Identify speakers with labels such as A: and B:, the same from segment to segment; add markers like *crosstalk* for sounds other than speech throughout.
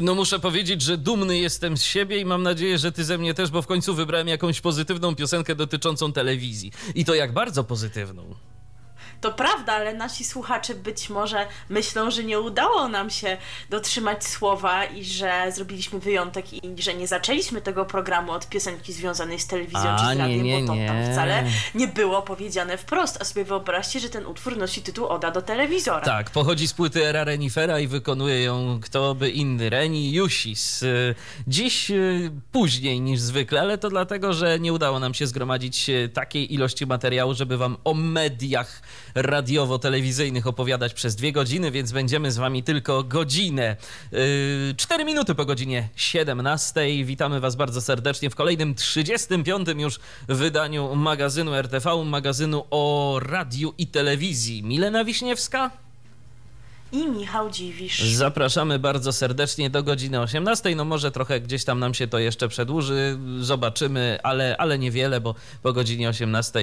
A: No muszę powiedzieć, że dumny jestem z siebie i mam nadzieję, że ty ze mnie też, bo w końcu wybrałem jakąś pozytywną piosenkę dotyczącą telewizji. I to jak bardzo pozytywną.
B: To prawda, ale nasi słuchacze być może myślą, że nie udało nam się dotrzymać słowa i że zrobiliśmy wyjątek i że nie zaczęliśmy tego programu od piosenki związanej z telewizją
A: A,
B: czy z
A: nie,
B: radiem,
A: nie,
B: bo to
A: nie.
B: tam wcale nie było powiedziane wprost. A sobie wyobraźcie, że ten utwór nosi tytuł Oda do telewizora.
A: Tak, pochodzi z płyty Era Renifera i wykonuje ją kto by inny, Reni Jusis. Y, Dziś y, później niż zwykle, ale to dlatego, że nie udało nam się zgromadzić y, takiej ilości materiału, żeby wam o mediach radiowo-telewizyjnych opowiadać przez dwie godziny, więc będziemy z wami tylko godzinę. Yy, Cztery minuty po godzinie 17. Witamy was bardzo serdecznie w kolejnym 35. już wydaniu magazynu RTV, magazynu o radiu i telewizji. Milena Wiśniewska?
B: I Michał Dziwisz.
A: Zapraszamy bardzo serdecznie do godziny 18. No może trochę gdzieś tam nam się to jeszcze przedłuży, zobaczymy, ale, ale niewiele, bo po godzinie 18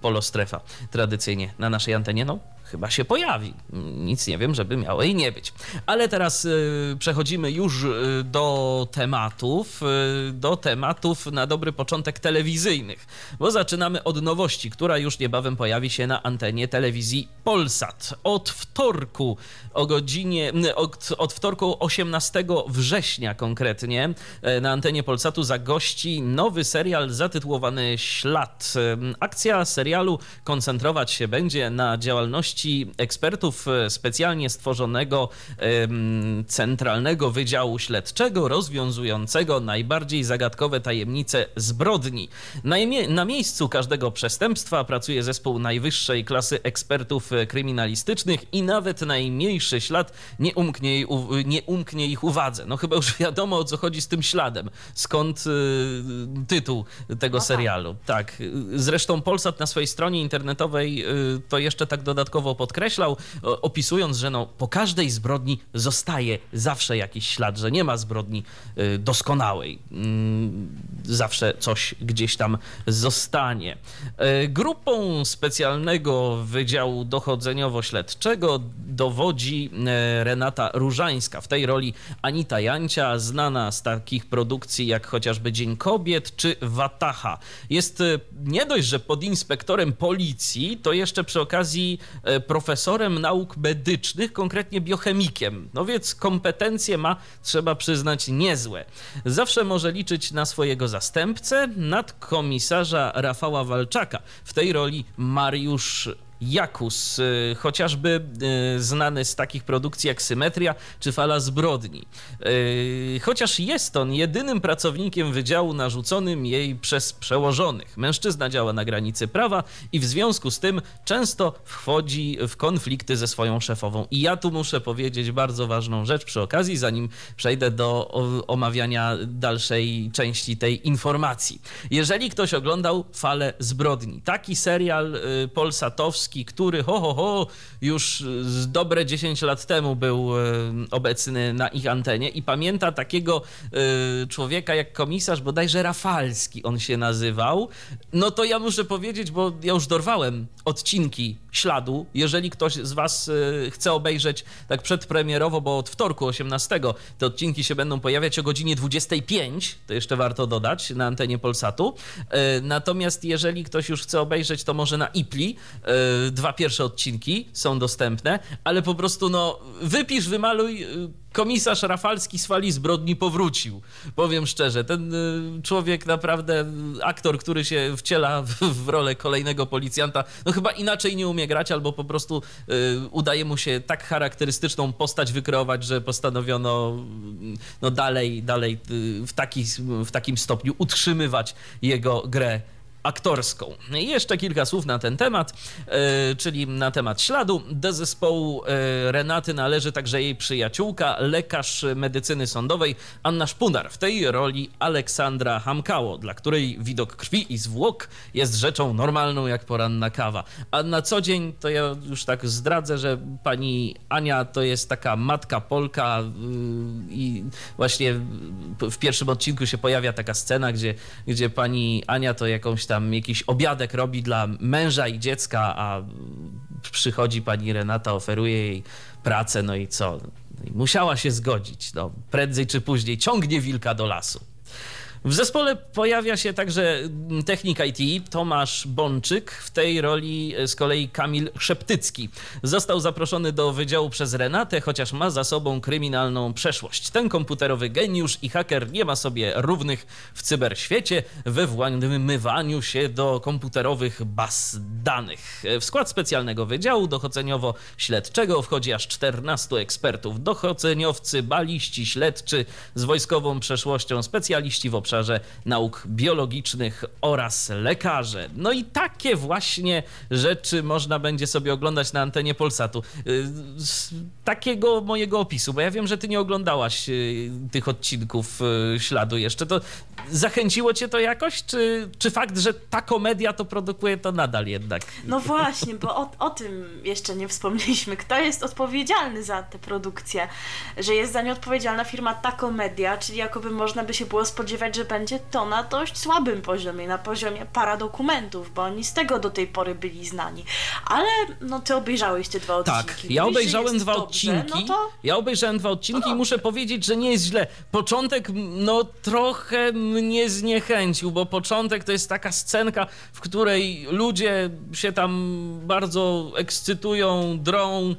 A: polostrefa tradycyjnie na naszej antenie, no chyba się pojawi. Nic nie wiem, żeby miało jej nie być. Ale teraz y, przechodzimy już y, do tematów, y, do tematów na dobry początek telewizyjnych, bo zaczynamy od nowości, która już niebawem pojawi się na antenie telewizji Polsat. Od wtorku o godzinie, od, od wtorku 18 września konkretnie e, na antenie Polsatu zagości nowy serial zatytułowany Ślad. E, Akcja serialu koncentrować się będzie na działalności ekspertów e, specjalnie stworzonego Centralnego Wydziału Śledczego rozwiązującego najbardziej zagadkowe tajemnice zbrodni. Na, na miejscu każdego przestępstwa pracuje zespół najwyższej klasy ekspertów kryminalistycznych i nawet najmniejszy ślad nie umknie, jej nie umknie ich uwadze. No chyba już *laughs* wiadomo o co chodzi z tym śladem. Skąd y, tytuł tego
B: No tak.
A: serialu. Tak. Zresztą Polsat na swojej stronie internetowej y, to jeszcze tak dodatkowo podkreślał, opisując, że no, po każdej zbrodni zostaje zawsze jakiś ślad, że nie ma zbrodni y, doskonałej. Mm, Zawsze coś gdzieś tam zostanie. Y, Grupą specjalnego Wydziału Dochodzeniowo-Śledczego dowodzi e, Renata Różańska. W tej roli Anita Jancia, znana z takich produkcji jak chociażby Dzień Kobiet czy Wataha. Jest e, nie dość, że podinspektorem policji, to jeszcze przy okazji e, profesorem nauk medycznych, konkretnie biochemikiem. No więc kompetencje ma, trzeba przyznać, niezłe. Zawsze może liczyć na swojego zastępcę, nadkomisarza Rafała Walczaka. W tej roli Mariusz Jakus, y, chociażby y, znany z takich produkcji jak Symetria czy Fala Zbrodni. Y, Chociaż jest on jedynym pracownikiem wydziału narzuconym jej przez przełożonych. Mężczyzna działa na granicy prawa i w związku z tym często wchodzi w konflikty ze swoją szefową. I ja tu muszę powiedzieć bardzo ważną rzecz przy okazji, zanim przejdę do omawiania dalszej części tej informacji. Jeżeli ktoś oglądał Falę Zbrodni, taki serial y, polsatowski, który ho, ho, ho, już z dobre 10 lat temu był y, obecny na ich antenie i pamięta takiego y, człowieka jak komisarz, bodajże Rafalski on się nazywał, no to ja muszę powiedzieć, bo ja już dorwałem odcinki śladu. Jeżeli ktoś z Was y, chce obejrzeć tak przedpremierowo, bo od wtorku 18 te odcinki się będą pojawiać o godzinie 25, to jeszcze warto dodać, na antenie Polsatu. Y, Natomiast jeżeli ktoś już chce obejrzeć, to może na Ipli. y, Dwa pierwsze odcinki są dostępne, ale po prostu no wypisz, wymaluj komisarz Rafalski z fali zbrodni powrócił. Powiem szczerze, ten y, człowiek naprawdę, y, aktor, który się wciela w, w rolę kolejnego policjanta, no chyba inaczej nie umie grać, albo po prostu y, udaje mu się tak charakterystyczną postać wykreować, że postanowiono y, no dalej, dalej y, w, taki, w takim stopniu utrzymywać jego grę aktorską. Jeszcze kilka słów na ten temat, czyli na temat śladu. Do zespołu Renaty należy także jej przyjaciółka, lekarz medycyny sądowej Anna Szpunar. W tej roli Aleksandra Hamkało, dla której widok krwi i zwłok jest rzeczą normalną jak poranna kawa. A na co dzień to ja już tak zdradzę, że pani Ania to jest taka matka Polka i właśnie w pierwszym odcinku się pojawia taka scena, gdzie, gdzie pani Ania to jakąś tam jakiś obiadek robi dla męża i dziecka, a przychodzi pani Renata, oferuje jej pracę, no i co? No musiała się zgodzić. No, prędzej czy później ciągnie wilka do lasu. W zespole pojawia się także technik IT Tomasz Bączyk, w tej roli z kolei Kamil Szeptycki. Został zaproszony do wydziału przez Renatę, chociaż ma za sobą kryminalną przeszłość. Ten komputerowy geniusz i haker nie ma sobie równych w cyberświecie we włamywaniu się do komputerowych baz danych. W skład specjalnego wydziału dochodzeniowo-śledczego wchodzi aż 14 ekspertów. Dochodzeniowcy, baliści, śledczy z wojskową przeszłością, specjaliści w obszarze obszarze nauk biologicznych oraz lekarze. No i takie właśnie rzeczy można będzie sobie oglądać na antenie Polsatu. Y, z takiego mojego opisu, bo ja wiem, że ty nie oglądałaś y, tych odcinków y, śladu jeszcze. To zachęciło cię to jakoś, czy, czy fakt, że ta komedia to produkuje, to nadal jednak?
B: No właśnie, bo o, o tym jeszcze nie wspomnieliśmy. Kto jest odpowiedzialny za tę produkcję? Że jest za nie odpowiedzialna firma Ta Komedia, czyli jakoby można by się było spodziewać, że będzie to na dość słabym poziomie, na poziomie paradokumentów, bo oni z tego do tej pory byli znani. Ale no ty obejrzałeś te dwa odcinki.
A: Tak, ja obejrzałem dwa dobrze, odcinki. No to... Ja obejrzałem dwa odcinki no i muszę powiedzieć, że nie jest źle. Początek no trochę mnie zniechęcił, bo początek to jest taka scenka, w której ludzie się tam bardzo ekscytują, drą,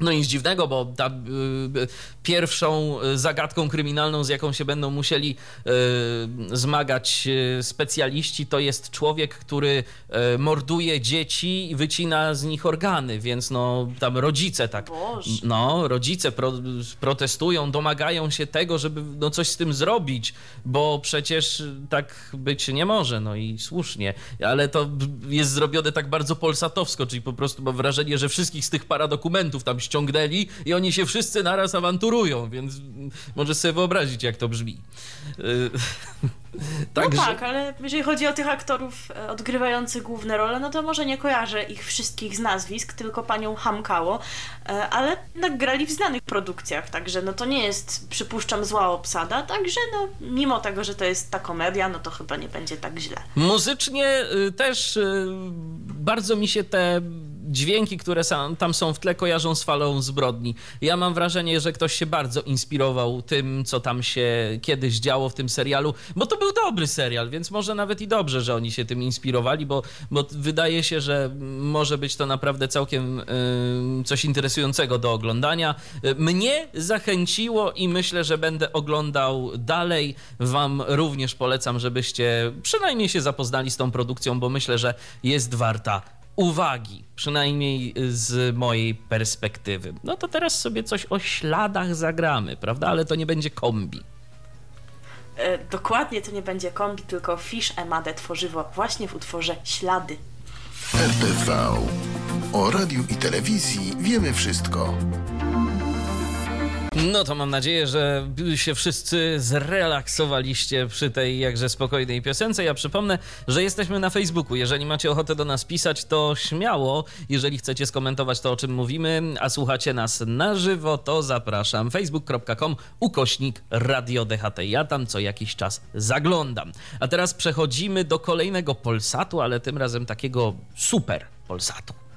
A: no nic dziwnego, bo ta y, pierwszą zagadką kryminalną, z jaką się będą musieli y, zmagać y, specjaliści, to jest człowiek, który y, morduje dzieci i wycina z nich organy, więc no tam rodzice tak,
B: Boże.
A: no rodzice pro, protestują, domagają się tego, żeby no coś z tym zrobić, bo przecież tak być nie może, no i słusznie, ale to jest zrobione tak bardzo polsatowsko, czyli po prostu mam wrażenie, że wszystkich z tych paradokumentów tam ściągnęli i oni się wszyscy naraz awanturują, więc możesz sobie wyobrazić, jak to brzmi. *laughs*
B: Także... No tak, ale jeżeli chodzi o tych aktorów e, odgrywających główne role, no to może nie kojarzę ich wszystkich z nazwisk, tylko panią Hamkało, e, ale jednak grali w znanych produkcjach, także no to nie jest, przypuszczam, zła obsada, także no mimo tego, że to jest ta komedia, no to chyba nie będzie tak źle.
A: Muzycznie y, też y, bardzo mi się te dźwięki, które tam są w tle, kojarzą z falą zbrodni. Ja mam wrażenie, że ktoś się bardzo inspirował tym, co tam się kiedyś działo w tym serialu, bo to był dobry serial, więc może nawet i dobrze, że oni się tym inspirowali, bo, bo wydaje się, że może być to naprawdę całkiem y, coś interesującego do oglądania. Mnie zachęciło i myślę, że będę oglądał dalej. Wam również polecam, żebyście przynajmniej się zapoznali z tą produkcją, bo myślę, że jest warta uwagi, przynajmniej z mojej perspektywy. No to teraz sobie coś o śladach zagramy, prawda? Ale to nie będzie kombi.
B: E, dokładnie to nie będzie kombi, tylko Fish Emade tworzywo właśnie w utworze Ślady.
C: RTV. O radiu i telewizji wiemy wszystko.
A: No to mam nadzieję, że się wszyscy zrelaksowaliście przy tej jakże spokojnej piosence. Ja przypomnę, że jesteśmy na Facebooku. Jeżeli macie ochotę do nas pisać, to śmiało. Jeżeli chcecie skomentować to, o czym mówimy, a słuchacie nas na żywo, to zapraszam. facebook.com ukośnik Radio DHT. Ja tam co jakiś czas zaglądam. A teraz przechodzimy do kolejnego Polsatu, ale tym razem takiego super Polsatu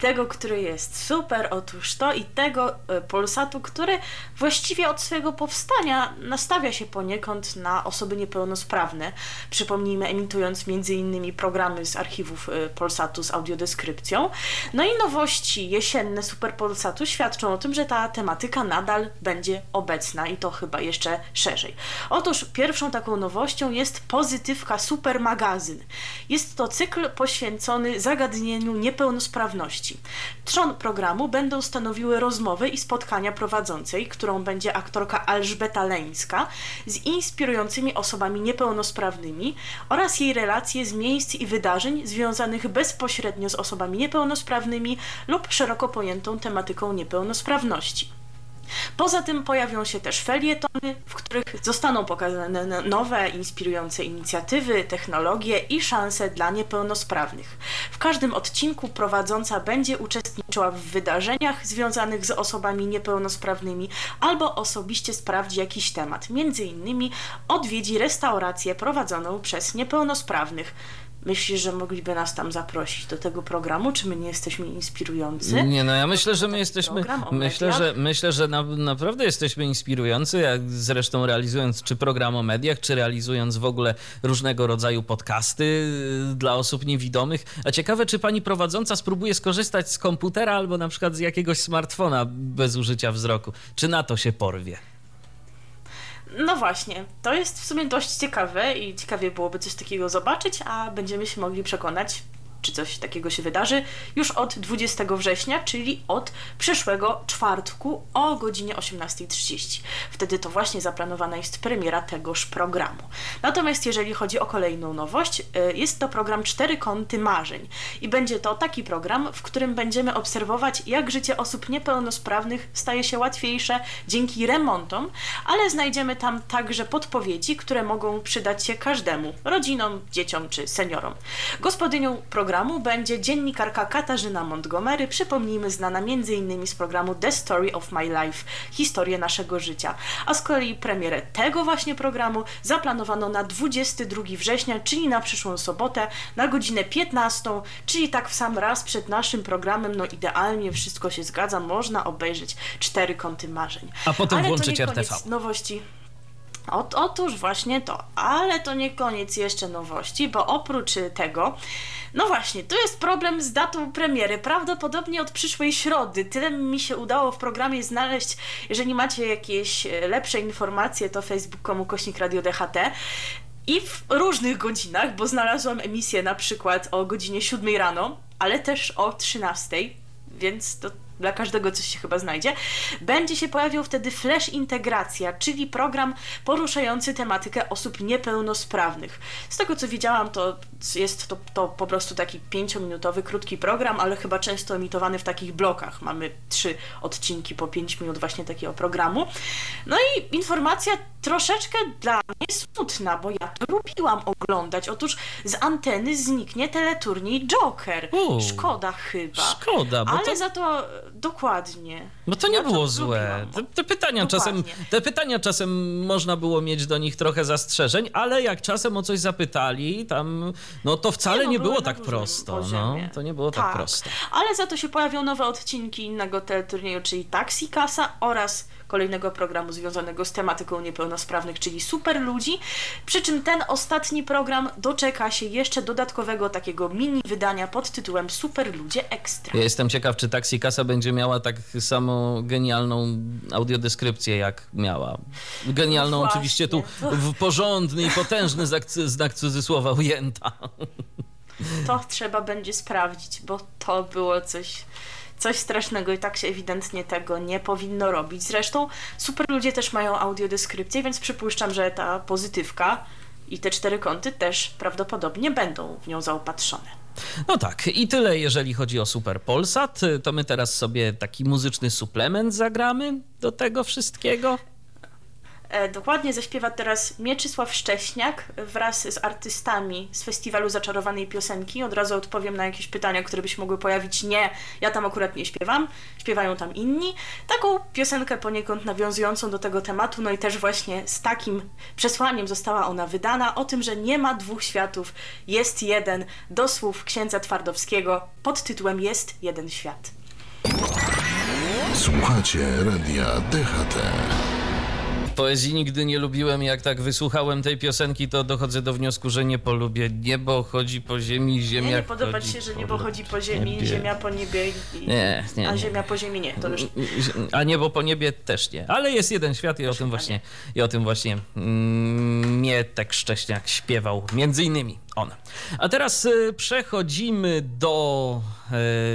B: tego, który jest super, otóż to i tego e, Polsatu, który właściwie od swojego powstania nastawia się poniekąd na osoby niepełnosprawne. Przypomnijmy, emitując m.in. programy z archiwów e, Polsatu z audiodeskrypcją. No i nowości jesienne Super Polsatu świadczą o tym, że ta tematyka nadal będzie obecna i to chyba jeszcze szerzej. Otóż pierwszą taką nowością jest Pozytywka Super Magazyn. Jest to cykl poświęcony zagadnieniu niepełnosprawności Trzon programu będą stanowiły rozmowy i spotkania prowadzącej, którą będzie aktorka Elżbeta Leńska, z inspirującymi osobami niepełnosprawnymi oraz jej relacje z miejsc i wydarzeń związanych bezpośrednio z osobami niepełnosprawnymi lub szeroko pojętą tematyką niepełnosprawności. Poza tym pojawią się też felietony, w których zostaną pokazane nowe, inspirujące inicjatywy, technologie i szanse dla niepełnosprawnych. W każdym odcinku prowadząca będzie uczestniczyła w wydarzeniach związanych z osobami niepełnosprawnymi albo osobiście sprawdzi jakiś temat. Między innymi odwiedzi restaurację prowadzoną przez niepełnosprawnych. Myślisz, że mogliby nas tam zaprosić do tego programu? Czy my nie jesteśmy inspirujący?
A: Nie, no ja myślę, że my jesteśmy. Myślę, że myślę, że na, naprawdę jesteśmy inspirujący, jak zresztą realizując czy program o mediach, czy realizując w ogóle różnego rodzaju podcasty y, dla osób niewidomych. A ciekawe, czy pani prowadząca spróbuje skorzystać z komputera albo na przykład z jakiegoś smartfona bez użycia wzroku. Czy na to się porwie?
B: No właśnie, to jest w sumie dość ciekawe i ciekawie byłoby coś takiego zobaczyć, a będziemy się mogli przekonać, czy coś takiego się wydarzy już od 20 września, czyli od przyszłego czwartku o godzinie 18.30. Wtedy to właśnie zaplanowana jest premiera tegoż programu. Natomiast jeżeli chodzi o kolejną nowość, y, jest to program Cztery Kąty Marzeń i będzie to taki program, w którym będziemy obserwować, jak życie osób niepełnosprawnych staje się łatwiejsze dzięki remontom, ale znajdziemy tam także podpowiedzi, które mogą przydać się każdemu rodzinom, dzieciom czy seniorom. Gospodynią programu będzie dziennikarka Katarzyna Montgomery, przypomnijmy, znana m.in. z programu The Story of My Life historię naszego życia. A z kolei premierę tego właśnie programu zaplanowano na 22 września, czyli na przyszłą sobotę, na godzinę 15, czyli tak w sam raz przed naszym programem. No idealnie wszystko się zgadza, można obejrzeć cztery kąty marzeń.
A: A potem
B: Ale to
A: włączyć RTV.
B: nowości. Ot, otóż właśnie to, ale to nie koniec jeszcze nowości, bo oprócz tego, no właśnie, tu jest problem z datą premiery, prawdopodobnie od przyszłej środy. Tyle mi się udało w programie znaleźć. Jeżeli macie jakieś e, lepsze informacje, to facebook.com kośnik radio DHT. I w różnych godzinach, bo znalazłam emisję na przykład o godzinie 7 rano, ale też o 13, więc to dla każdego coś się chyba znajdzie. Będzie się pojawiał wtedy Flash Integracja, czyli program poruszający tematykę osób niepełnosprawnych. Z tego co widziałam, to jest to, to po prostu taki pięciominutowy, krótki program, ale chyba często emitowany w takich blokach. Mamy trzy odcinki po 5 minut właśnie takiego programu. No i informacja troszeczkę dla mnie smutna, bo ja to lubiłam oglądać. Otóż z anteny zniknie teleturniej Joker.
A: U.
B: Szkoda chyba.
A: Szkoda, bo
B: Ale
A: to-
B: za to dokładnie.
A: Bo to nie
B: Ja to
A: było złe.
B: lubiłam.
A: Te, te pytania
B: Dokładnie.
A: czasem, te pytania czasem można było mieć do nich trochę zastrzeżeń, ale jak czasem o coś zapytali, tam, no to wcale
B: no,
A: nie było tak prosto. No, to nie było tak, prosto.
B: Ale za to się pojawią nowe odcinki innego teleturnieju, czyli Taxi Kasa oraz kolejnego programu związanego z tematyką niepełnosprawnych, czyli Super Ludzi. Przy czym ten ostatni program doczeka się jeszcze dodatkowego takiego mini wydania pod tytułem Super Ludzie Ekstra.
A: Ja jestem ciekaw, czy Taxi Kasa będzie miała tak samo genialną audiodeskrypcję, jak miała. Genialną
B: No właśnie.
A: oczywiście tu w porządny i potężny znak, znak cudzysłowa ujęta.
B: To trzeba będzie sprawdzić, bo to było coś, coś strasznego i tak się ewidentnie tego nie powinno robić. Zresztą super ludzie też mają audiodeskrypcję, więc przypuszczam, że ta pozytywka i te cztery kąty też prawdopodobnie będą w nią zaopatrzone.
A: No tak, i tyle jeżeli chodzi o Super Polsat. To my teraz sobie taki muzyczny suplement zagramy do tego wszystkiego.
B: E, dokładnie zaśpiewa teraz Mieczysław Szcześniak wraz z artystami z festiwalu Zaczarowanej Piosenki. Od razu odpowiem na jakieś pytania, które by się mogły pojawić. Nie, ja tam akurat nie śpiewam, śpiewają tam inni. Taką piosenkę poniekąd nawiązującą do tego tematu, no i też właśnie z takim przesłaniem została ona wydana, o tym, że nie ma dwóch światów, jest jeden, do słów księdza Twardowskiego pod tytułem Jest jeden świat.
C: Słuchacie radia DHT.
A: Poezji nigdy nie lubiłem. Jak tak wysłuchałem tej piosenki, to dochodzę do wniosku, że nie polubię. Niebo chodzi po ziemi, ziemia.
B: Nie, nie podoba ci się, że niebo chodzi po ziemi,
A: niebie.
B: ziemia po niebie, i,
A: Nie, nie,
B: a ziemia po ziemi nie. To już
A: A niebo po niebie też nie. Ale jest jeden świat i o tym właśnie, i o tym właśnie mm, Mietek Szcześniak śpiewał, między innymi on. A teraz y, przechodzimy do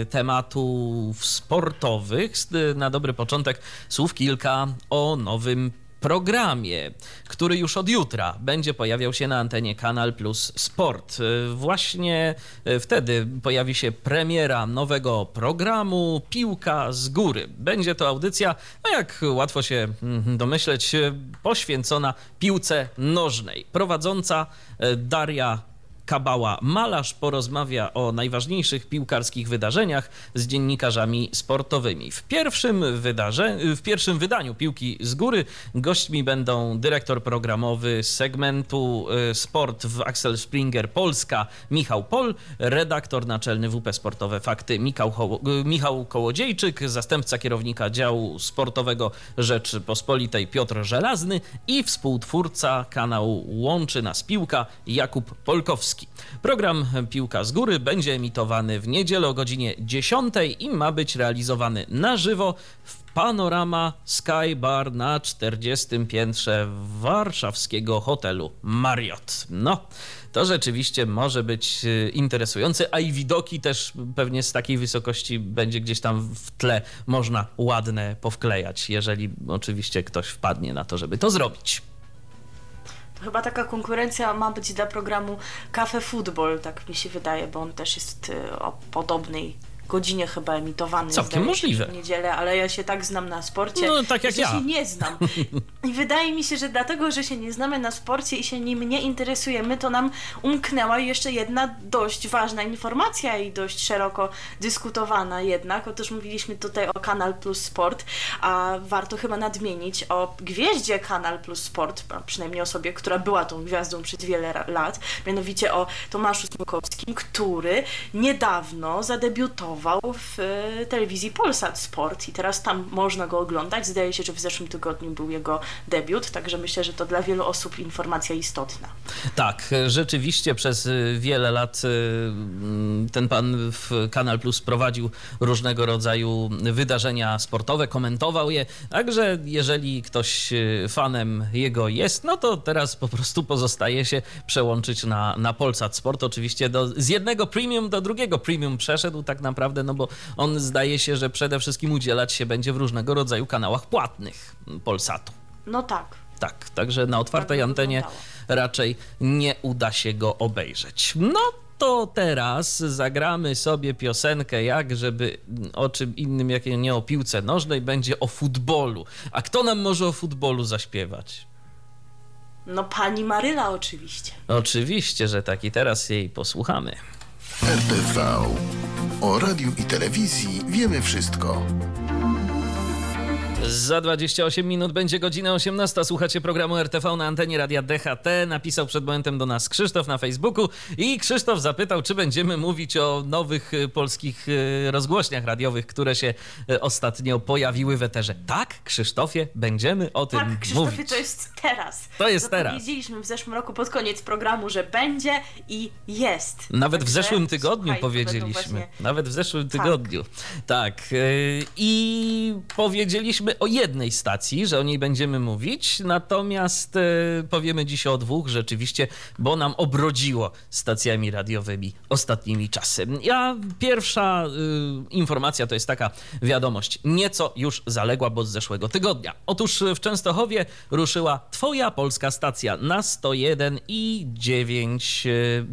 A: y, tematów sportowych. Y, Na dobry początek słów kilka o nowym programie, który już od jutra będzie pojawiał się na antenie Kanal Plus Sport. Y, Właśnie y, wtedy pojawi się premiera nowego programu Piłka z góry. Będzie to audycja, no jak łatwo się mm, domyśleć, y, poświęcona piłce nożnej. Prowadząca y, Daria Kabała-Malarz porozmawia o najważniejszych piłkarskich wydarzeniach z dziennikarzami sportowymi. W pierwszym, wydarze, w pierwszym wydaniu Piłki z Góry gośćmi będą dyrektor programowy segmentu y, Sport w Axel Springer Polska Michał Pol, redaktor naczelny WP Sportowe Fakty Michał, y, Michał Kołodziejczyk, zastępca kierownika działu sportowego Rzeczypospolitej Piotr Żelazny i współtwórca kanału Łączy Nas Piłka Jakub Polkowski. Program Piłka z Góry będzie emitowany w niedzielę o godzinie 10 i ma być realizowany na żywo w Panorama Sky Bar na 40 piętrze warszawskiego hotelu Marriott. No, to rzeczywiście może być y, interesujące, a i widoki też pewnie z takiej wysokości będzie gdzieś tam w tle można ładne powklejać, jeżeli oczywiście ktoś wpadnie na to, żeby to zrobić.
B: Chyba taka konkurencja ma być dla programu Cafe Football, tak mi się wydaje, bo on też jest y, o podobnej godzinie chyba emitowany.
A: Całkiem możliwe.
B: W niedzielę, ale ja się tak znam na sporcie,
A: No, tak jak
B: że
A: ja.
B: się nie znam. *laughs* I wydaje mi się, że dlatego, że się nie znamy na sporcie i się nim nie interesujemy, to nam umknęła jeszcze jedna dość ważna informacja i dość szeroko dyskutowana jednak. Otóż mówiliśmy tutaj o Kanal Plus Sport, a warto chyba nadmienić o gwieździe Kanal Plus Sport, a przynajmniej osobie, która była tą gwiazdą przez wiele lat, mianowicie o Tomaszu Smokowskim, który niedawno zadebiutował w e, telewizji Polsat Sport i teraz tam można go oglądać. Zdaje się, że w zeszłym tygodniu był jego debiut, także myślę, że to dla wielu osób informacja istotna.
A: Tak, rzeczywiście przez y, wiele lat mm, ten pan w Kanal Plus prowadził różnego rodzaju wydarzenia sportowe, komentował je. Także jeżeli ktoś fanem jego jest, no to teraz po prostu pozostaje się przełączyć na, na Polsat Sport. Oczywiście do, z jednego premium do drugiego premium przeszedł tak naprawdę, no bo on zdaje się, że przede wszystkim udzielać się będzie w różnego rodzaju kanałach płatnych Polsatu.
B: No tak.
A: Tak, także na otwartej
B: by
A: antenie raczej nie uda się go obejrzeć. No to teraz zagramy sobie piosenkę, jak żeby o czym innym, jak nie o piłce nożnej, będzie o futbolu. A kto nam może o futbolu zaśpiewać?
B: No pani Maryla oczywiście.
A: Oczywiście, że tak i teraz jej posłuchamy.
C: RTV. O radiu i telewizji wiemy wszystko.
A: Za 28 minut będzie godzina 18. Słuchacie programu RTV na antenie Radia DHT. Napisał przed momentem do nas Krzysztof na Facebooku i Krzysztof zapytał, czy będziemy mówić o nowych y, polskich y, rozgłośniach radiowych, które się y, ostatnio pojawiły w eterze. Tak, Krzysztofie, będziemy o tym
B: Tak, Krzysztofie,
A: mówić.
B: to jest teraz.
A: To jest teraz.
B: Powiedzieliśmy w zeszłym roku pod koniec programu, że będzie i jest.
A: Nawet w
B: Także,
A: zeszłym tygodniu
B: słuchaj,
A: powiedzieliśmy.
B: właśnie-
A: Nawet w zeszłym
B: Tak.
A: tygodniu. Tak. yy, I powiedzieliśmy o jednej stacji, że o niej będziemy mówić, natomiast yy, powiemy dziś o dwóch rzeczywiście, bo nam obrodziło stacjami radiowymi ostatnimi czasy. Ja pierwsza yy, informacja to jest taka wiadomość, nieco już zaległa, bo z zeszłego tygodnia. Otóż w Częstochowie ruszyła Twoja polska stacja na 101 i 9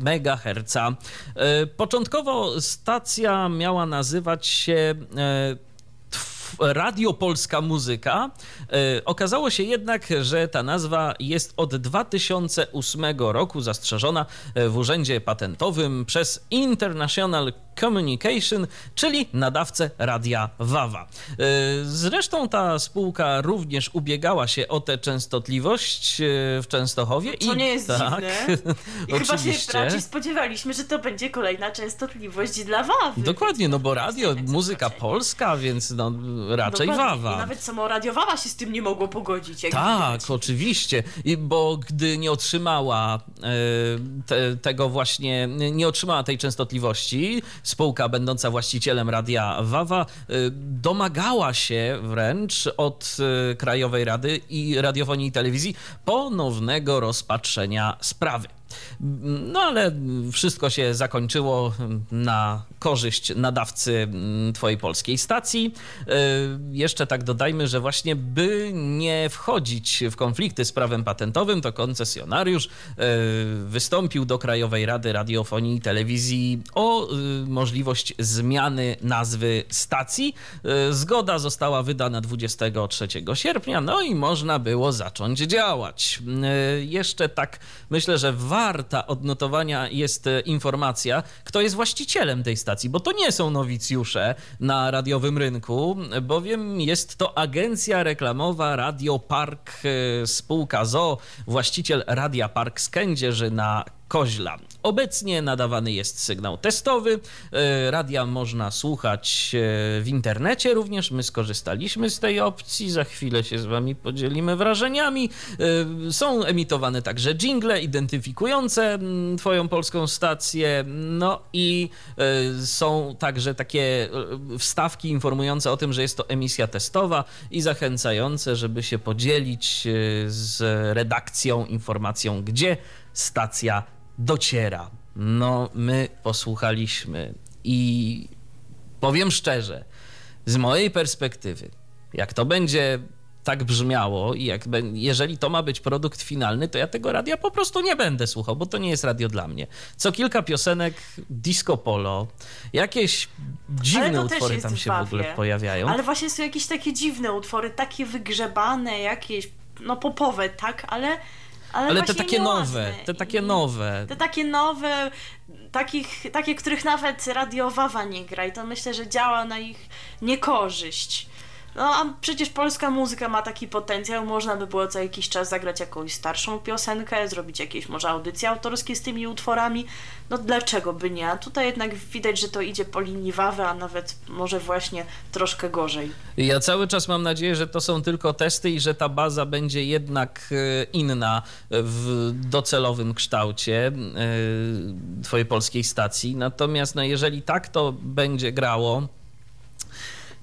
A: MHz. E, Początkowo stacja miała nazywać się e, Tw- Radio Polska Muzyka. E, Okazało się jednak, że ta nazwa jest od 2008 roku zastrzeżona e, w Urzędzie Patentowym przez International Communication, czyli nadawcę radia Wawa. E, Zresztą ta spółka również ubiegała się o tę częstotliwość e, w Częstochowie.
B: Co nie jest
A: tak,
B: dziwne. *laughs* I chyba się raczej spodziewaliśmy, że to będzie kolejna częstotliwość dla Wawy.
A: Dokładnie, no bo radio, muzyka polska, więc no raczej
B: Dokładnie.
A: Wawa.
B: I nawet samo Radio Wawa się z tym nie mogło pogodzić.
A: Tak,
B: widać.
A: oczywiście. I bo gdy nie otrzymała e, te, tego właśnie, nie otrzymała tej częstotliwości, spółka będąca właścicielem radia Wawa e, domagała się wręcz od e, Krajowej Rady i Radiofonii i Telewizji ponownego rozpatrzenia sprawy. No ale wszystko się zakończyło na korzyść nadawcy mm, Twojej polskiej stacji. E, Jeszcze tak dodajmy, że właśnie by nie wchodzić w konflikty z prawem patentowym, to koncesjonariusz e, wystąpił do Krajowej Rady Radiofonii i Telewizji o e, możliwość zmiany nazwy stacji. Zgoda została wydana 23 sierpnia, no i można było zacząć działać. Jeszcze tak myślę, że warta odnotowania jest e, informacja, kto jest właścicielem tej stacji, bo to nie są nowicjusze na radiowym rynku, bowiem jest to agencja reklamowa Radio Park e, spółka ZO, właściciel Radia Park z Kędzierzy na Koźla. Obecnie nadawany jest sygnał testowy. E, Radia można słuchać e, w internecie również. My skorzystaliśmy z tej opcji. Za chwilę się z Wami podzielimy wrażeniami. E, Są emitowane także jingle identyfikujące Twoją polską stację. No i są także takie wstawki informujące o tym, że jest to emisja testowa i zachęcające, żeby się podzielić z redakcją informacją, gdzie stacja dociera. No, my posłuchaliśmy i powiem szczerze, z mojej perspektywy, jak to będzie tak brzmiało i jak, jeżeli to ma być produkt finalny, to ja tego radia po prostu nie będę słuchał, bo to nie jest radio dla mnie. Co kilka piosenek disco polo, jakieś dziwne utwory tam się w ogóle pojawiają.
B: Ale właśnie są jakieś takie dziwne utwory, takie wygrzebane, jakieś, no popowe, tak, ale. Ale,
A: Ale te takie nowe, te takie nowe.
B: Te takie nowe, takich, takie, których nawet Radio Wawa nie gra i to myślę, że działa na ich niekorzyść. No a przecież polska muzyka ma taki potencjał, można by było co jakiś czas zagrać jakąś starszą piosenkę, zrobić jakieś może audycje autorskie z tymi utworami. No dlaczego by nie? Tutaj jednak widać, że to idzie po linii Wawy, a nawet może właśnie troszkę gorzej.
A: Ja cały czas mam nadzieję, że to są tylko testy i że ta baza będzie jednak e, inna w docelowym kształcie e, Twojej polskiej stacji. Natomiast no, jeżeli tak to będzie grało,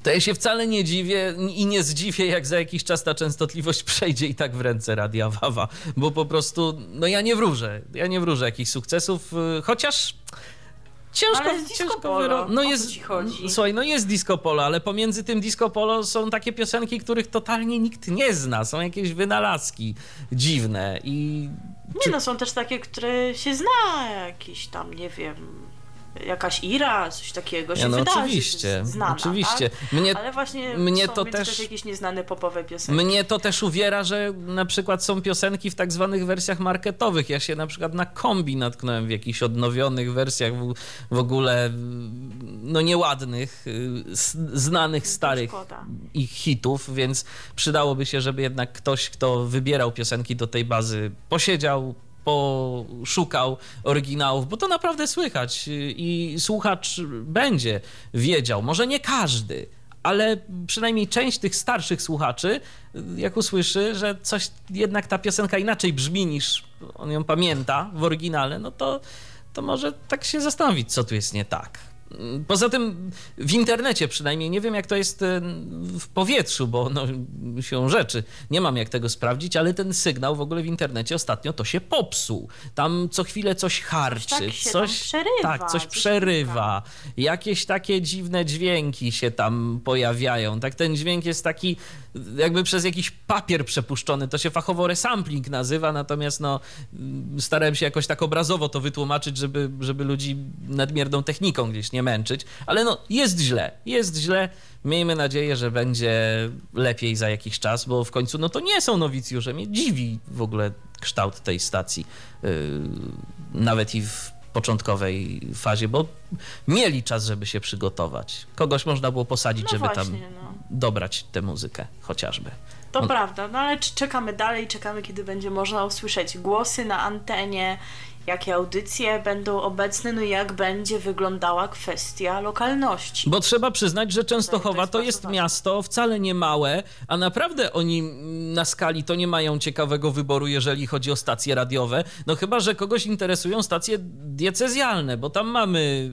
A: to ja się wcale nie dziwię i nie zdziwię, jak za jakiś czas ta częstotliwość *laughs* przejdzie i tak w ręce Radia Wawa, bo po prostu, no ja nie wróżę, ja nie wróżę jakichś sukcesów, y, chociaż ciężko,
B: Ale jest disco
A: ciężko
B: polo.
A: No jest, słuchaj, no jest disco polo, ale pomiędzy tym disco polo są takie piosenki, których totalnie nikt nie zna, są jakieś wynalazki dziwne i
B: Nie no, są też takie, które się zna, jakieś tam, nie wiem, jakaś Ira, coś takiego się
A: Ja, no
B: wydarzy,
A: oczywiście,
B: znana,
A: oczywiście.
B: Tak?
A: Mnie-
B: Ale właśnie
A: mnie to też-
B: też jakieś nieznane popowe piosenki.
A: Mnie to też uwiera, że na przykład są piosenki w tak zwanych wersjach marketowych. Ja się na przykład na kombi natknąłem w jakichś odnowionych wersjach w, w ogóle no nieładnych, y, znanych starych ich hitów, więc przydałoby się, żeby jednak ktoś, kto wybierał piosenki do tej bazy, posiedział, poszukał oryginałów, bo to naprawdę słychać i słuchacz będzie wiedział, może nie każdy, ale przynajmniej część tych starszych słuchaczy, jak usłyszy, że coś jednak ta piosenka inaczej brzmi niż on ją pamięta w oryginale, no to, to może tak się zastanowić, co tu jest nie tak. Poza tym w internecie przynajmniej, nie wiem jak to jest e, w powietrzu, bo no, się rzeczy, nie mam jak tego sprawdzić, ale ten sygnał w ogóle w internecie ostatnio to się popsuł. Tam co chwilę coś harczy,
B: tak
A: coś,
B: przerywa,
A: tak, coś
B: coś
A: przerywa. Jakieś takie dziwne dźwięki się tam pojawiają. Tak ten dźwięk jest taki jakby przez jakiś papier przepuszczony. To się fachowo resampling nazywa, natomiast no starałem się jakoś tak obrazowo to wytłumaczyć, żeby, żeby ludzi nadmierną techniką gdzieś nie męczyć. Ale no jest źle, jest źle. Miejmy nadzieję, że będzie lepiej za jakiś czas, bo w końcu no to nie są nowicjusze. Mnie dziwi w ogóle kształt tej stacji. Yy, nawet i w początkowej fazie, bo mieli czas, żeby się przygotować. Kogoś można było posadzić,
B: No
A: żeby tam
B: właśnie, no.
A: dobrać tę muzykę chociażby.
B: To prawda, no ale czekamy dalej, czekamy, kiedy będzie można usłyszeć głosy na antenie, jakie audycje będą obecne, no i jak będzie wyglądała kwestia lokalności.
A: Bo trzeba przyznać, że Częstochowa to jest miasto wcale nie małe, a naprawdę oni na skali to nie mają ciekawego wyboru, jeżeli chodzi o stacje radiowe. No chyba, że kogoś interesują stacje diecezjalne, bo tam mamy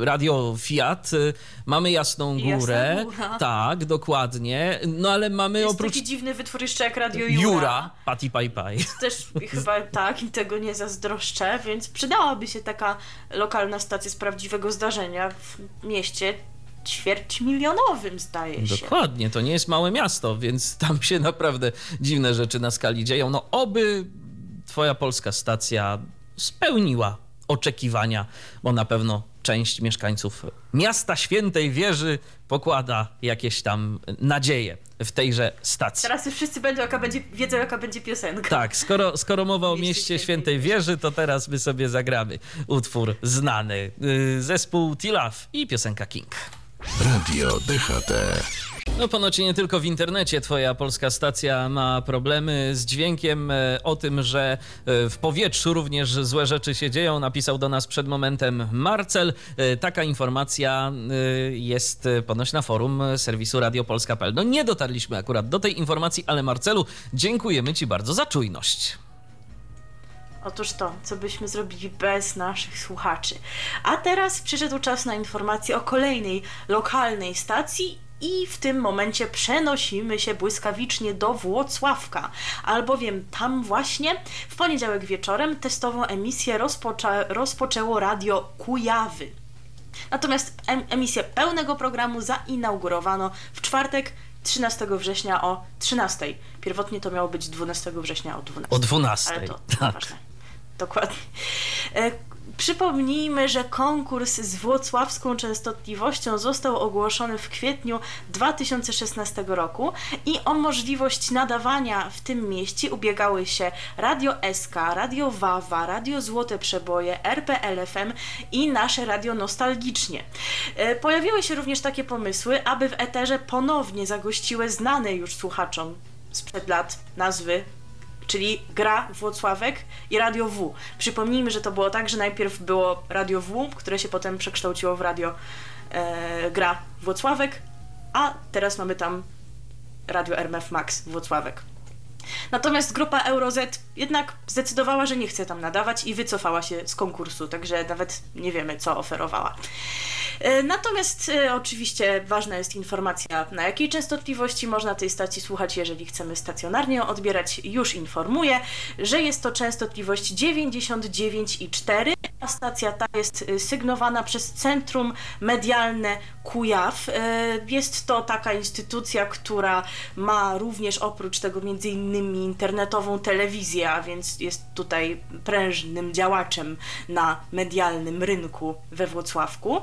A: y, radio Fiat, y, mamy Jasną
B: Jasna
A: Górę.
B: Góra.
A: Tak, dokładnie. No ale mamy
B: Jest
A: oprócz
B: taki dziwny wytwór jeszcze jak Radio Jura.
A: Jura, Pati Pai Pai. *laughs*
B: Też chyba tak, im tego nie zazdroszczę, więc przydałaby się taka lokalna stacja z prawdziwego zdarzenia w mieście ćwierćmilionowym, zdaje się.
A: Dokładnie, to nie jest małe miasto, więc tam się naprawdę dziwne rzeczy na skali dzieją. No oby twoja polska stacja spełniła oczekiwania, bo na pewno część mieszkańców miasta Świętej Wieży pokłada jakieś tam nadzieje w tejże stacji.
B: Teraz już wszyscy będą, jaka będzie, wiedzą, jaka będzie piosenka.
A: Tak, skoro, skoro mowa o
B: Mieście
A: Świętej Wieży, to teraz my sobie zagramy utwór znany. Yy, Zespół Tilaf i piosenka King.
C: Radio DHT.
A: No ponoć nie tylko w internecie twoja polska stacja ma problemy z dźwiękiem. E, O tym, że e, w powietrzu również złe rzeczy się dzieją, napisał do nas przed momentem Marcel. E, Taka informacja jest ponoć na forum serwisu radiopolska.pl. No nie dotarliśmy akurat do tej informacji, ale Marcelu, dziękujemy ci bardzo za czujność.
B: Otóż to, co byśmy zrobili bez naszych słuchaczy. A teraz przyszedł czas na informację o kolejnej lokalnej stacji. I w tym momencie przenosimy się błyskawicznie do Włocławka, albowiem tam właśnie w poniedziałek wieczorem testową emisję rozpoczę, rozpoczęło Radio Kujawy. Natomiast em, emisję pełnego programu zainaugurowano w czwartek 13 września o 13. Pierwotnie to miało być 12 września o 12.
A: O 12.
B: Ale to
A: tak.
B: Dokładnie. Przypomnijmy, że konkurs z włocławską częstotliwością został ogłoszony w kwietniu 2016 roku i o możliwość nadawania w tym mieście ubiegały się Radio SK, Radio Wawa, Radio Złote Przeboje, RPLFM i nasze Radio Nostalgicznie. E, Pojawiły się również takie pomysły, aby w eterze ponownie zagościły znane już słuchaczom sprzed lat nazwy czyli Gra Włocławek i Radio W. Przypomnijmy, że to było tak, że najpierw było Radio W, które się potem przekształciło w Radio e, Gra Włocławek, a teraz mamy tam Radio RMF Max Włocławek. Natomiast grupa Euroz jednak zdecydowała, że nie chce tam nadawać i wycofała się z konkursu, także nawet nie wiemy, co oferowała. E, Natomiast e, oczywiście ważna jest informacja, na jakiej częstotliwości można tej stacji słuchać, jeżeli chcemy stacjonarnie odbierać. Już informuję, że jest to częstotliwość 99,4, a stacja ta jest e, sygnowana przez Centrum Medialne Kujaw. E, Jest to taka instytucja, która ma również oprócz tego między innymi internetową telewizję, a więc jest tutaj prężnym działaczem na medialnym rynku we Włocławku.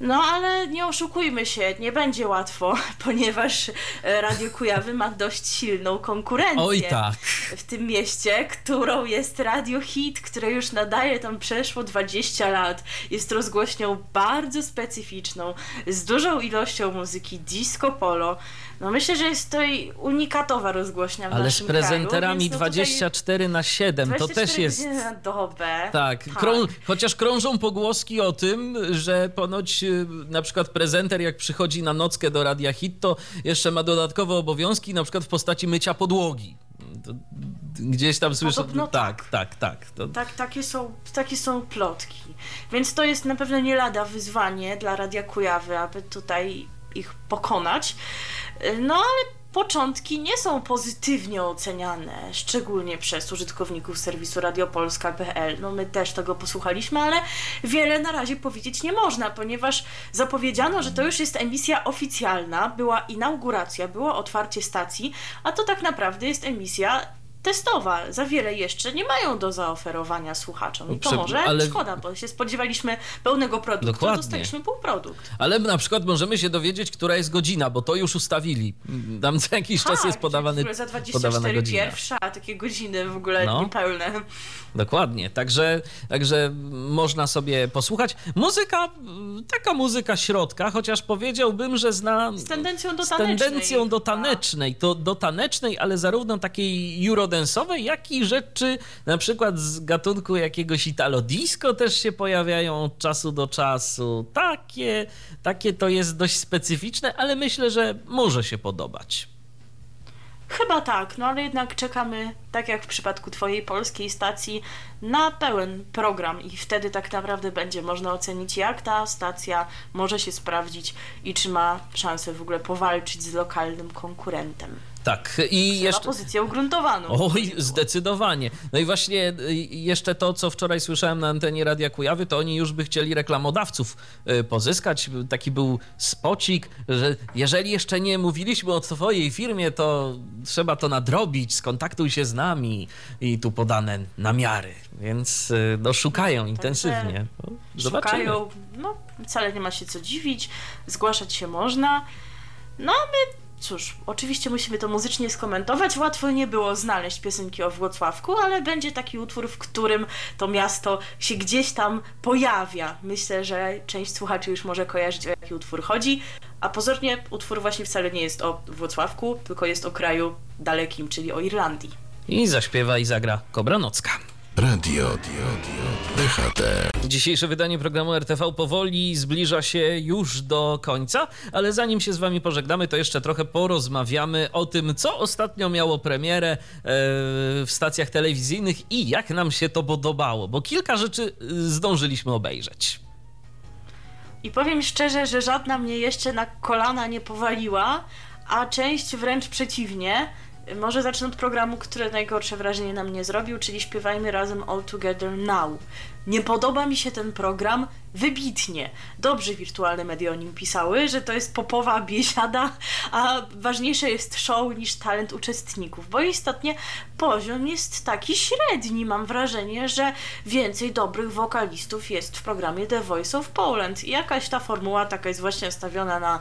B: No ale nie oszukujmy się, nie będzie łatwo, *laughs* ponieważ e, Radio Kujawy ma dość silną konkurencję
A: Oj tak.
B: w tym mieście, którą jest Radio Hit, które już nadaje tam przeszło 20 lat. Jest rozgłośnią bardzo specyficzną, z dużą ilością muzyki disco polo. No myślę, że jest to i unikatowa rozgłośnia w
A: Ale z
B: naszym kraju,
A: prezenterami
B: więc no tutaj
A: 24 na 7 to
B: 24
A: też jest.
B: na dobę.
A: Tak, krą, chociaż krążą pogłoski o tym, że ponoć y, na przykład prezenter jak przychodzi na nockę do Radia Hit, to jeszcze ma dodatkowe obowiązki, na przykład w postaci mycia podłogi. Gdzieś tam słyszę.
B: Podobno
A: tak, tak, tak. To,
B: Tak, takie są, takie są plotki. Więc to jest na pewno nie lada wyzwanie dla Radia Kujawy, aby tutaj ich pokonać. No ale początki nie są pozytywnie oceniane, szczególnie przez użytkowników serwisu radiopolska.pl. No my też tego posłuchaliśmy, ale wiele na razie powiedzieć nie można, ponieważ zapowiedziano, że to już jest emisja oficjalna, była inauguracja, było otwarcie stacji, a to tak naprawdę jest emisja testowa. Za wiele jeszcze nie mają do zaoferowania słuchaczom. I to
A: Prze-
B: może
A: ale-
B: szkoda, bo się spodziewaliśmy pełnego produktu,
A: Dokładnie.
B: dostaliśmy półprodukt.
A: Ale na przykład możemy się dowiedzieć, która jest godzina, bo to już ustawili. Tam co jakiś czas jest
B: Tak,
A: podawany,
B: w ogóle za
A: podawana
B: 24
A: godzina.
B: pierwsza, a takie godziny w ogóle
A: No.
B: niepełne.
A: Dokładnie, także, także można sobie posłuchać. Muzyka, taka muzyka środka, chociaż powiedziałbym, że zna...
B: Z tendencją do
A: z
B: tanecznej.
A: tendencją do
B: chyba.
A: tanecznej, to do tanecznej, ale zarówno takiej eurodensowej, jak i rzeczy na przykład z gatunku jakiegoś italo disco też się pojawiają od czasu do czasu. Takie, takie to jest dość specyficzne, ale myślę, że może się podobać.
B: Chyba tak, no ale jednak czekamy, tak jak w przypadku Twojej polskiej stacji, na pełen program i wtedy tak naprawdę będzie można ocenić, jak ta stacja może się sprawdzić i czy ma szansę w ogóle powalczyć z lokalnym konkurentem.
A: Tak, i
B: Jeszcze...
A: jeszcze...
B: pozycję ugruntowaną.
A: Oj, zdecydowanie. No i właśnie y, jeszcze to, co wczoraj słyszałem na antenie Radia Kujawy, to oni już by chcieli reklamodawców y, pozyskać. Taki był spocik, że jeżeli jeszcze nie mówiliśmy o twojej firmie, to trzeba to nadrobić, skontaktuj się z nami i tu podane namiary. Więc y, no, szukają intensywnie. No, Zobaczymy.
B: Szukają, no wcale nie ma się co dziwić, zgłaszać się można. No my, cóż, oczywiście musimy to muzycznie skomentować. Łatwo nie było znaleźć piosenki o Włocławku, ale będzie taki utwór, w którym to miasto się gdzieś tam pojawia. Myślę, że część słuchaczy już może kojarzyć, o jaki utwór chodzi. A pozornie utwór właśnie wcale nie jest o Włocławku, tylko jest o kraju dalekim, czyli o Irlandii.
A: I zaśpiewa i zagra Kobra Nocka.
C: Radio, radio, DHT.
A: Dzisiejsze wydanie programu RTV powoli zbliża się już do końca, ale zanim się z Wami pożegnamy, to jeszcze trochę porozmawiamy o tym, co ostatnio miało premierę e, w stacjach telewizyjnych i jak nam się to podobało, bo kilka rzeczy e, zdążyliśmy obejrzeć.
B: I powiem szczerze, że żadna mnie jeszcze na kolana nie powaliła, a część wręcz przeciwnie. Może zacznę od programu, który najgorsze wrażenie na mnie zrobił, czyli Śpiewajmy razem All Together Now. Nie podoba mi się ten program wybitnie. Dobrze wirtualne media o nim pisały, że to jest popowa biesiada, a ważniejsze jest show niż talent uczestników, bo istotnie poziom jest taki średni. Mam wrażenie, że więcej dobrych wokalistów jest w programie The Voice of Poland. I jakaś ta formuła taka jest właśnie nastawiona na,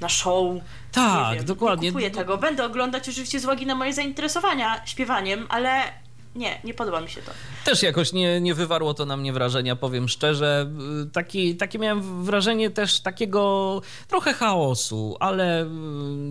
B: na show.
A: Tak,
B: wiem,
A: dokładnie.
B: Nie kupuję tego. Będę oglądać oczywiście z uwagi na moje zainteresowania śpiewaniem, ale nie, nie podoba mi się to.
A: Też jakoś nie, nie wywarło to na mnie wrażenia, powiem szczerze. Y, Taki, takie miałem wrażenie też takiego trochę chaosu, ale y,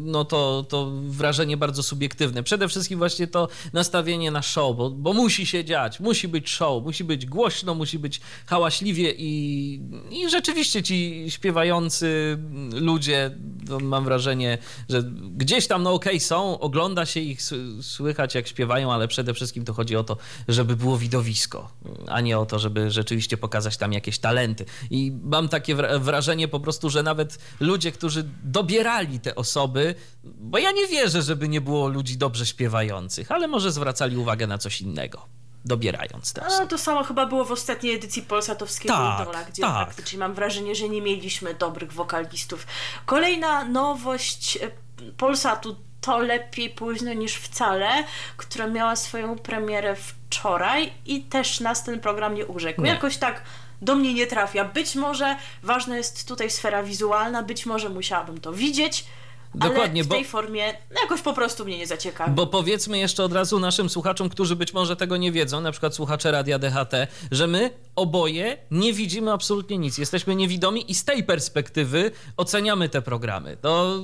A: no to, to wrażenie bardzo subiektywne. Przede wszystkim właśnie to nastawienie na show, bo, bo musi się dziać, musi być show, musi być głośno, musi być hałaśliwie i, i rzeczywiście ci śpiewający ludzie, to mam wrażenie, że gdzieś tam no okej są, ogląda się ich, słychać jak śpiewają, ale przede wszystkim to chodzi o to, żeby było widowisko, a nie o to, żeby rzeczywiście pokazać tam jakieś talenty. I mam takie wra- wrażenie po prostu, że nawet ludzie, którzy dobierali te osoby, bo ja nie wierzę, żeby nie było ludzi dobrze śpiewających, ale może zwracali uwagę na coś innego, dobierając te
B: A
A: osoby.
B: to samo chyba było w ostatniej edycji Polsatowskiego
A: Tak,
B: Idola, gdzie
A: tak.
B: praktycznie mam wrażenie, że nie mieliśmy dobrych wokalistów. Kolejna nowość e, Polsatu to lepiej późno niż wcale, która miała swoją premierę wczoraj i też nas ten program nie urzekł.
A: Nie.
B: Jakoś tak do mnie nie trafia. Być może ważna jest tutaj sfera wizualna, być może musiałabym to widzieć,
A: Dokładnie,
B: ale w
A: bo-
B: tej formie jakoś po prostu mnie nie zaciekawi.
A: Bo powiedzmy jeszcze od razu naszym słuchaczom, którzy być może tego nie wiedzą, na przykład słuchacze Radia DHT, że my oboje nie widzimy absolutnie nic. Jesteśmy niewidomi i z tej perspektywy oceniamy te programy. To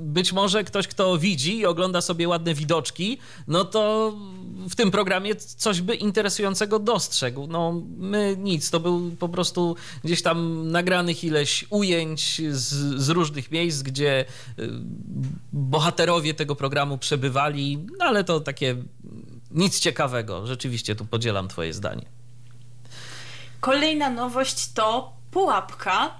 A: być może ktoś, kto widzi i ogląda sobie ładne widoczki, no to w tym programie coś by interesującego dostrzegł. No my nic, to był po prostu gdzieś tam nagranych ileś ujęć z, z różnych miejsc, gdzie y, bohaterowie tego programu przebywali, no ale to takie nic ciekawego. Rzeczywiście tu podzielam twoje zdanie.
B: Kolejna nowość to pułapka.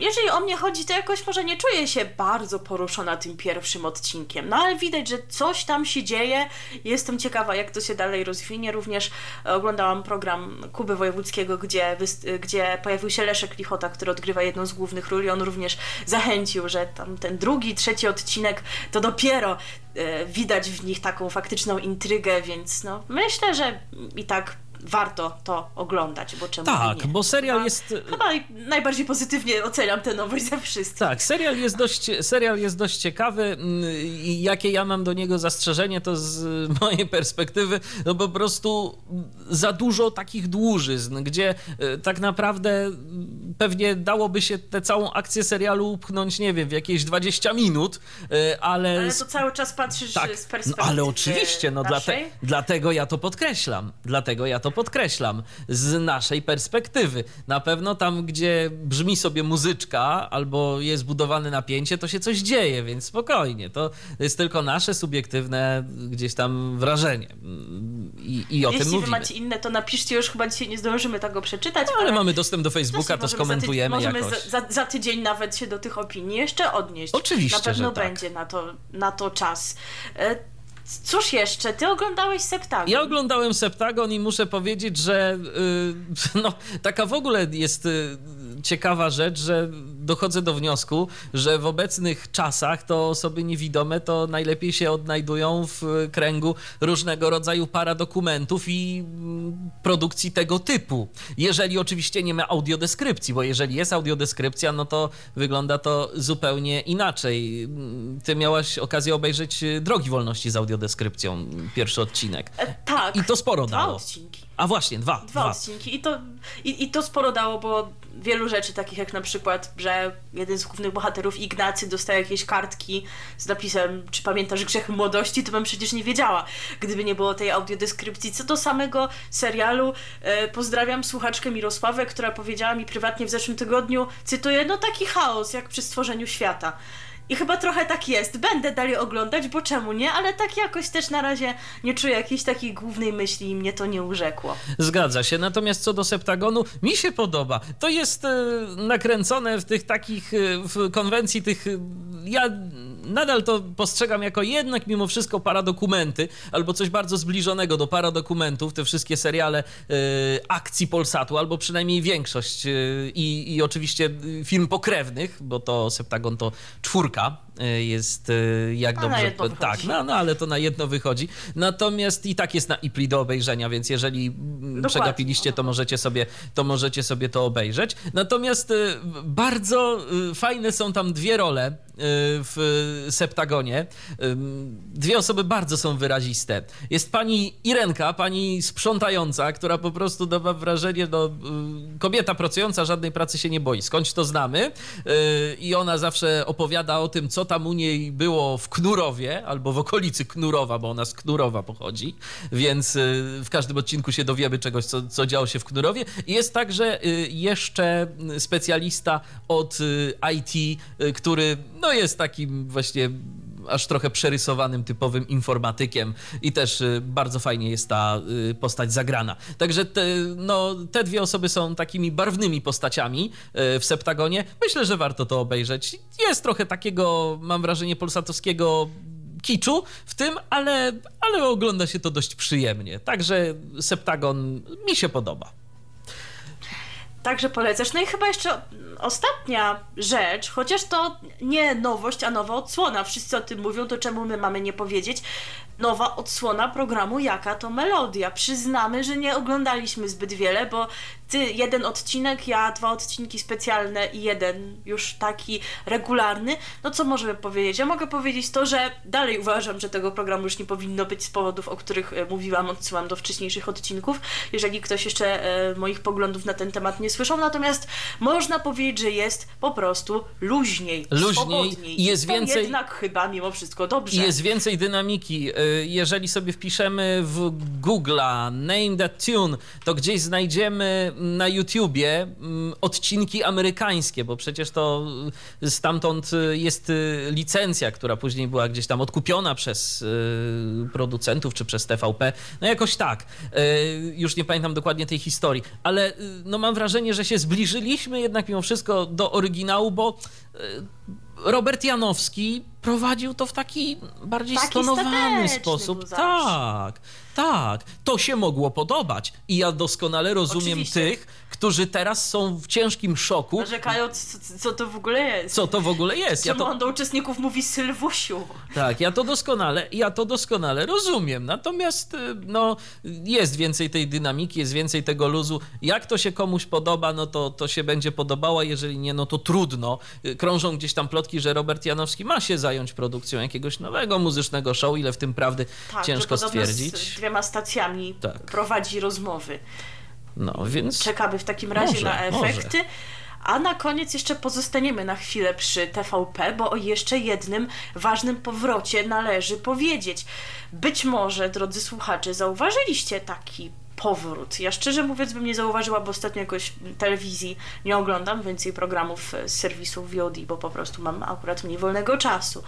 B: Jeżeli o mnie chodzi, to jakoś może nie czuję się bardzo poruszona tym pierwszym odcinkiem, no ale widać, że coś tam się dzieje. Jestem ciekawa, jak to się dalej rozwinie. Również oglądałam program Kuby Wojewódzkiego, gdzie, gdzie pojawił się Leszek Lichota, który odgrywa jedną z głównych ról i on również zachęcił, że tam ten drugi, trzeci odcinek to dopiero e, widać w nich taką faktyczną intrygę, więc no myślę, że i tak warto to oglądać, bo czemu
A: Tak,
B: nie?
A: bo serial
B: chyba,
A: jest...
B: Chyba najbardziej pozytywnie oceniam tę nowość ze wszystkich.
A: Tak, serial jest dość, serial jest dość ciekawy mm, i jakie ja mam do niego zastrzeżenie, to z *laughs* mojej perspektywy, no po prostu za dużo takich dłużyzn, gdzie e, tak naprawdę mm, pewnie dałoby się tę całą akcję serialu upchnąć, nie wiem, w jakieś 20 minut, e, ale...
B: Ale to cały czas patrzysz
A: Tak,
B: z
A: no,
B: perspektywy
A: ale oczywiście, no dlate, dlatego ja to podkreślam. Dlatego ja to podkreślam z naszej perspektywy. Na pewno tam, gdzie brzmi sobie muzyczka albo jest budowane napięcie, to się coś dzieje, więc spokojnie. To jest tylko nasze subiektywne gdzieś tam wrażenie. I, i o
B: Jeśli
A: tym
B: wy
A: mówimy.
B: macie inne, to napiszcie, już chyba dzisiaj nie zdążymy tego przeczytać.
A: No, ale mamy dostęp do Facebooka, to
B: możemy za ty-
A: skomentujemy
B: Możemy
A: jakoś.
B: za, za, tydzień nawet się do tych opinii jeszcze odnieść.
A: Oczywiście,
B: Na pewno
A: tak.
B: będzie na to, na to czas. Cóż jeszcze? Ty oglądałeś Septagon.
A: Ja oglądałem Septagon i muszę powiedzieć, że y, *laughs* no, taka w ogóle jest y, ciekawa rzecz, że dochodzę do wniosku, że w obecnych czasach to osoby niewidome to najlepiej się odnajdują w kręgu różnego rodzaju paradokumentów i mm, produkcji tego typu. Jeżeli oczywiście nie ma audiodeskrypcji, bo jeżeli jest audiodeskrypcja, no to wygląda to zupełnie inaczej. Ty miałaś okazję obejrzeć y, Drogi Wolności z audiodeskrypcją, pierwszy odcinek.
B: E, tak.
A: I to sporo
B: Dwa
A: dało.
B: odcinki.
A: A właśnie, dwa.
B: Dwa odcinki. I to, i, I to sporo dało, bo wielu rzeczy, takich jak na przykład, że jeden z głównych bohaterów, Ignacy, dostaje jakieś kartki z napisem, czy pamiętasz grzechy młodości, to bym przecież nie wiedziała, gdyby nie było tej audiodeskrypcji. Co do samego serialu, e, pozdrawiam słuchaczkę Mirosławę, która powiedziała mi prywatnie w zeszłym tygodniu, cytuję, no taki chaos, jak przy stworzeniu świata. I chyba trochę tak jest. Będę dalej oglądać, bo czemu nie? Ale tak jakoś też na razie nie czuję jakiejś takiej głównej myśli i mnie to nie urzekło.
A: Zgadza się. Natomiast co do Septagonu, mi się podoba. To jest e, nakręcone w tych takich, e, w konwencji tych. e, Ja nadal to postrzegam jako jednak mimo wszystko paradokumenty, albo coś bardzo zbliżonego do paradokumentów, te wszystkie seriale e, akcji Polsatu, albo przynajmniej większość. e, I, I oczywiście e, film pokrewnych, bo to Septagon to czwórka jest e, jak
B: A
A: dobrze. tak, no, no ale to na jedno wychodzi. Natomiast i tak jest na IPLI do obejrzenia, więc jeżeli mm,
B: Dokładnie.
A: przegapiliście, to możecie sobie to, możecie sobie to obejrzeć. Natomiast y, bardzo y, fajne są tam dwie role y, w Septagonie. Dwie osoby bardzo są wyraziste. Jest pani Irenka, pani sprzątająca, która po prostu dawa wrażenie, no, y, kobieta pracująca żadnej pracy się nie boi. Skądś to znamy. Y, I ona zawsze opowiada o tym, co tam u niej było w Knurowie, albo w okolicy Knurowa, bo ona z Knurowa pochodzi, więc y, w każdym odcinku się dowiemy czegoś, co, co działo się w Knurowie. Jest także y, jeszcze specjalista od y, IT, y, który no, jest takim właśnie aż trochę przerysowanym, typowym informatykiem i też y, bardzo fajnie jest ta y, postać zagrana. Także te, no, te dwie osoby są takimi barwnymi postaciami y, w Septagonie. Myślę, że warto to obejrzeć. Jest trochę takiego, mam wrażenie, polsatowskiego kiczu w tym, ale, ale ogląda się to dość przyjemnie. Także Septagon mi się podoba.
B: Także polecasz. No i chyba jeszcze ostatnia rzecz, chociaż to nie nowość, a nowa odsłona. Wszyscy o tym mówią, to czemu my mamy nie powiedzieć? Nowa odsłona programu Jaka to Melodia. Przyznamy, że nie oglądaliśmy zbyt wiele, bo ty jeden odcinek, ja dwa odcinki specjalne i jeden już taki regularny. No co możemy powiedzieć? Ja mogę powiedzieć to, że dalej uważam, że tego programu już nie powinno być z powodów, o których e, mówiłam, odsyłam do wcześniejszych odcinków, jeżeli ktoś jeszcze e, moich poglądów na ten temat nie słyszał. Natomiast można powiedzieć, że jest po prostu luźniej,
A: Luźniej i jest
B: to
A: więcej-
B: jednak chyba mimo wszystko dobrze.
A: Jest więcej dynamiki. Y, Jeżeli sobie wpiszemy w Google'a Name That Tune, to gdzieś znajdziemy na YouTubie mm, odcinki amerykańskie, bo przecież to y, stamtąd y, jest y, licencja, która później była gdzieś tam odkupiona przez producentów czy przez TVP. No jakoś tak. Już nie pamiętam dokładnie tej historii, ale no mam wrażenie, że się zbliżyliśmy jednak mimo wszystko do oryginału, bo Robert Janowski prowadził to w taki bardziej
B: Taki
A: stonowany sposób. Tak, tak. To się mogło podobać. I ja doskonale rozumiem
B: Oczywiście.
A: tych, którzy teraz są w ciężkim szoku.
B: Narzekając, co, co to w ogóle jest.
A: Co to w ogóle jest? Ja to,
B: on do uczestników mówi Sylwusiu?
A: tak, ja to doskonale, ja to doskonale rozumiem. Natomiast y, no, jest więcej tej dynamiki, jest więcej tego luzu. Jak to się komuś podoba, no to, to się będzie podobało, jeżeli nie, no to trudno. Y, Krążą gdzieś tam plotki, że Robert Janowski ma się zająć produkcją jakiegoś nowego muzycznego show, ile w tym prawdy
B: Tak,
A: ciężko stwierdzić.
B: z dwiema stacjami
A: Tak.
B: prowadzi rozmowy.
A: No więc
B: Czekamy w takim razie
A: Może,
B: na
A: może.
B: efekty. A na koniec jeszcze pozostaniemy na chwilę przy TVP, bo o jeszcze jednym ważnym powrocie należy powiedzieć. Być może, drodzy słuchacze, zauważyliście taki powrót. Ja szczerze mówiąc bym nie zauważyła, bo ostatnio jakoś telewizji nie oglądam, więcej programów z serwisów VOD, bo po prostu mam akurat mniej wolnego czasu.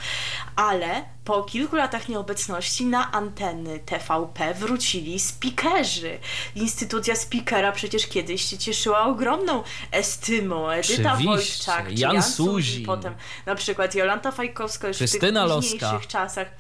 B: Ale po kilku latach nieobecności na anteny TVP wrócili speakerzy. Instytucja speakera przecież kiedyś się cieszyła ogromną estymą. Edyta
A: Oczywiście.
B: Wojczak, czy
A: Jan
B: Jan
A: Suzi.
B: Potem na przykład Jolanta Fajkowska już
A: Krystyna
B: w tych
A: Loska.
B: późniejszych czasach.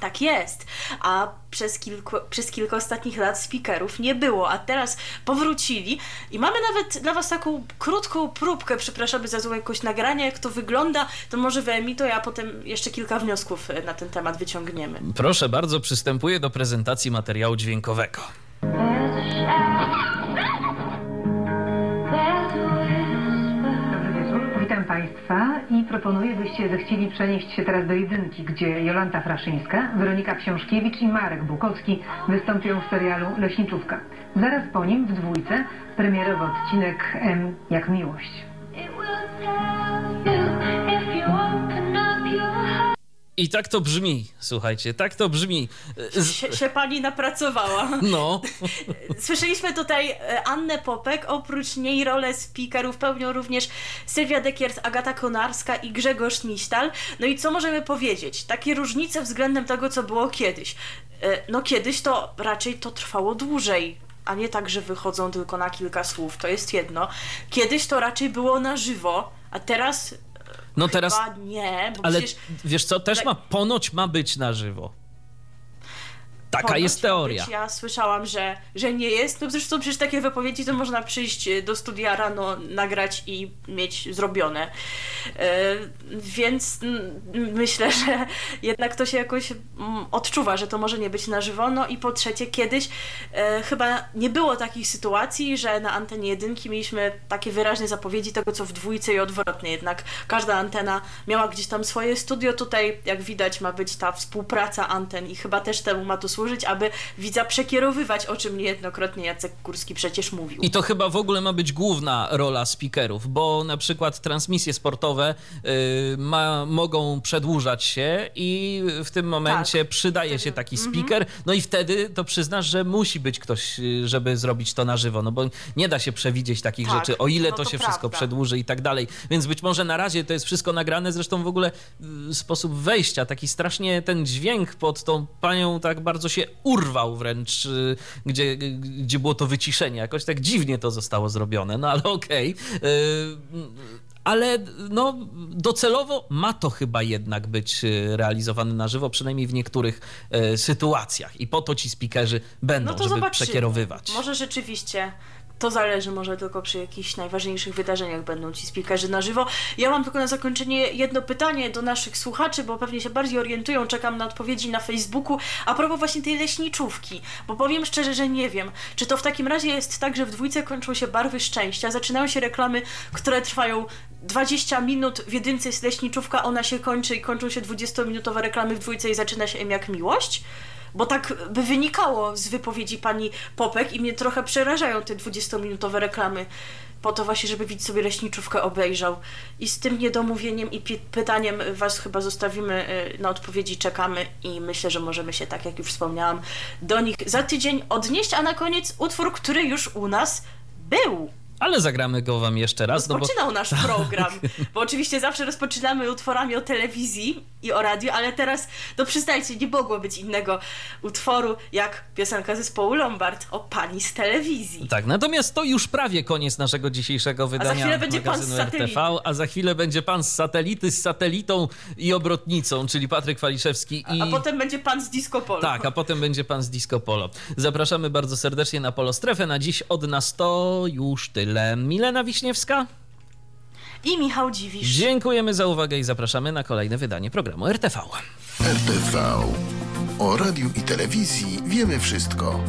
B: Tak jest, a przez, kilku, przez kilka ostatnich lat speakerów nie było, a teraz powrócili i mamy nawet dla Was taką krótką próbkę, przepraszamy za złą jakość nagrania, jak to wygląda, to może wyemituję, a potem jeszcze kilka wniosków e, na ten temat wyciągniemy.
A: proszę bardzo, przystępuję do prezentacji materiału dźwiękowego.
D: Państwa i proponuję, byście zechcieli przenieść się teraz do jedynki, gdzie Jolanta Fraszyńska, Weronika Książkiewicz i Marek Bukowski wystąpią w serialu Leśniczówka. Zaraz po nim w dwójce premierowy odcinek M jak miłość.
E: It will tell you if you open.
A: I tak to brzmi, słuchajcie, tak to brzmi. Z,
B: Się, Pani napracowała.
A: no, *laughs*
B: Słyszeliśmy tutaj e, Annę Popek, oprócz niej rolę speakerów pełnią również Sylwia Dekiers, Agata Konarska i Grzegorz Misztal. No i co możemy powiedzieć? Takie różnice względem tego, co było kiedyś. E, No kiedyś to raczej to trwało dłużej, a nie tak, że wychodzą tylko na kilka słów, to jest jedno. Kiedyś to raczej było na żywo, a teraz
A: no teraz,
B: chyba nie, bo
A: ale
B: przecież
A: wiesz co, też
B: tak-
A: ma, ponoć ma być na żywo. Taka
B: Ponoć
A: jest teoria.
B: Być. Ja słyszałam, że, że nie jest. No zresztą przecież takie wypowiedzi to można przyjść e, do studia rano, nagrać i mieć zrobione. E, więc myślę, że jednak to się jakoś odczuwa, że to może nie być na żywo. No i po trzecie, kiedyś e, chyba nie było takich sytuacji, że na antenie jedynki mieliśmy takie wyraźne zapowiedzi tego, co w dwójce i odwrotnie. Jednak każda antena miała gdzieś tam swoje studio. Tutaj, jak widać, ma być ta współpraca anten i chyba też temu ma to służyć, aby widza przekierowywać, o czym niejednokrotnie Jacek Kurski przecież mówił.
A: I to chyba w ogóle ma być główna rola speakerów, bo na przykład transmisje sportowe y, ma, mogą przedłużać się i w tym momencie
B: Tak.
A: przydaje się taki speaker, no i wtedy to przyznasz, że musi być ktoś, y, żeby zrobić to na żywo, no bo nie da się przewidzieć takich
B: Tak,
A: rzeczy, o ile
B: no
A: to
B: to
A: się wszystko
B: prawda.
A: przedłuży i tak dalej. Więc być może na razie to jest wszystko nagrane, zresztą w ogóle y, sposób wejścia, taki strasznie ten dźwięk pod tą panią tak bardzo się urwał wręcz, y, gdzie, gdzie było to wyciszenie. Jakoś tak dziwnie to zostało zrobione, no ale okej. Y, Ale no, docelowo ma to chyba jednak być y, realizowane na żywo, przynajmniej w niektórych y, sytuacjach. I po to ci speakerzy będą,
B: No to
A: żeby
B: zobaczymy.
A: przekierowywać.
B: Może rzeczywiście to zależy, może tylko przy jakichś najważniejszych wydarzeniach będą ci speakerzy na żywo. Ja mam tylko na zakończenie jedno pytanie do naszych słuchaczy, bo pewnie się bardziej orientują, czekam na odpowiedzi na Facebooku, a propos właśnie tej leśniczówki, bo powiem szczerze, że nie wiem, czy to w takim razie jest tak, że w dwójce kończą się barwy szczęścia, zaczynają się reklamy, które trwają 20 minut, w jedynce jest leśniczówka, ona się kończy i kończą się 20-minutowe reklamy w dwójce i zaczyna się M jak miłość? Bo tak by wynikało z wypowiedzi pani Popek i mnie trochę przerażają te 20-minutowe reklamy. Po to właśnie, żeby widz sobie leśniczówkę obejrzał. I z tym niedomówieniem i pytaniem was chyba zostawimy y, na odpowiedzi, czekamy i myślę, że możemy się, tak jak już wspomniałam, do nich za tydzień odnieść, a na koniec utwór, który już u nas był.
A: Ale zagramy go wam jeszcze raz, no bo
B: Rozpoczynał nasz program, *laughs* bo oczywiście zawsze rozpoczynamy utworami o telewizji i o radiu, ale teraz, no przyznajcie, nie mogło być innego utworu jak piosenka zespołu Lombard o pani z telewizji.
A: Tak, natomiast to już prawie koniec naszego dzisiejszego wydania
B: chwilę będzie pan z satelity.
A: RTV, a za chwilę będzie pan z satelity, z satelitą i obrotnicą, czyli Patryk Waliszewski i...
B: A potem będzie pan z Disco Polo.
A: Tak, a potem będzie pan z Disco Polo. Zapraszamy bardzo serdecznie na Polo Strefę. Na dziś od nas to już tyle. Milena Wiśniewska,
B: I Michał Dziwisz.
A: dziękujemy za uwagę i zapraszamy na kolejne wydanie programu RTV.
C: RTV. O radiu i telewizji wiemy wszystko.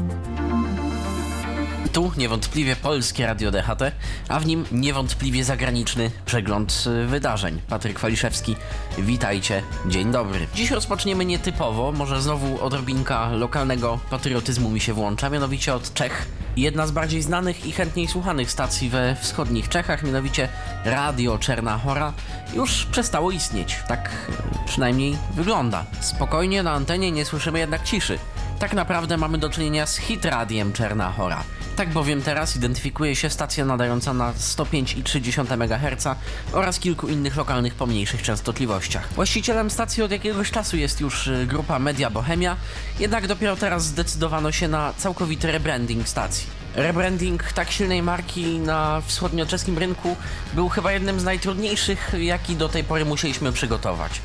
F: Tu niewątpliwie polskie Radio DHT, a w nim niewątpliwie zagraniczny przegląd y, wydarzeń. Patryk Waliszewski, witajcie, dzień dobry. Dziś rozpoczniemy nietypowo, może znowu odrobinka lokalnego patriotyzmu mi się włącza, mianowicie od Czech. Jedna z bardziej znanych i chętniej słuchanych stacji we wschodnich Czechach, mianowicie Radio Czerna Chora, już przestało istnieć. Tak y, przynajmniej wygląda. Spokojnie na antenie nie słyszymy jednak ciszy. Tak naprawdę mamy do czynienia z hit radiem Czerna Chora. Tak bowiem teraz identyfikuje się stacja nadająca na 105,3 MHz oraz kilku innych lokalnych pomniejszych częstotliwościach. Właścicielem stacji od jakiegoś czasu jest już y, grupa Media Bohemia, jednak dopiero teraz zdecydowano się na całkowity rebranding stacji. Rebranding tak silnej marki na wschodnioczeskim rynku był chyba jednym z najtrudniejszych, jaki do tej pory musieliśmy przygotować.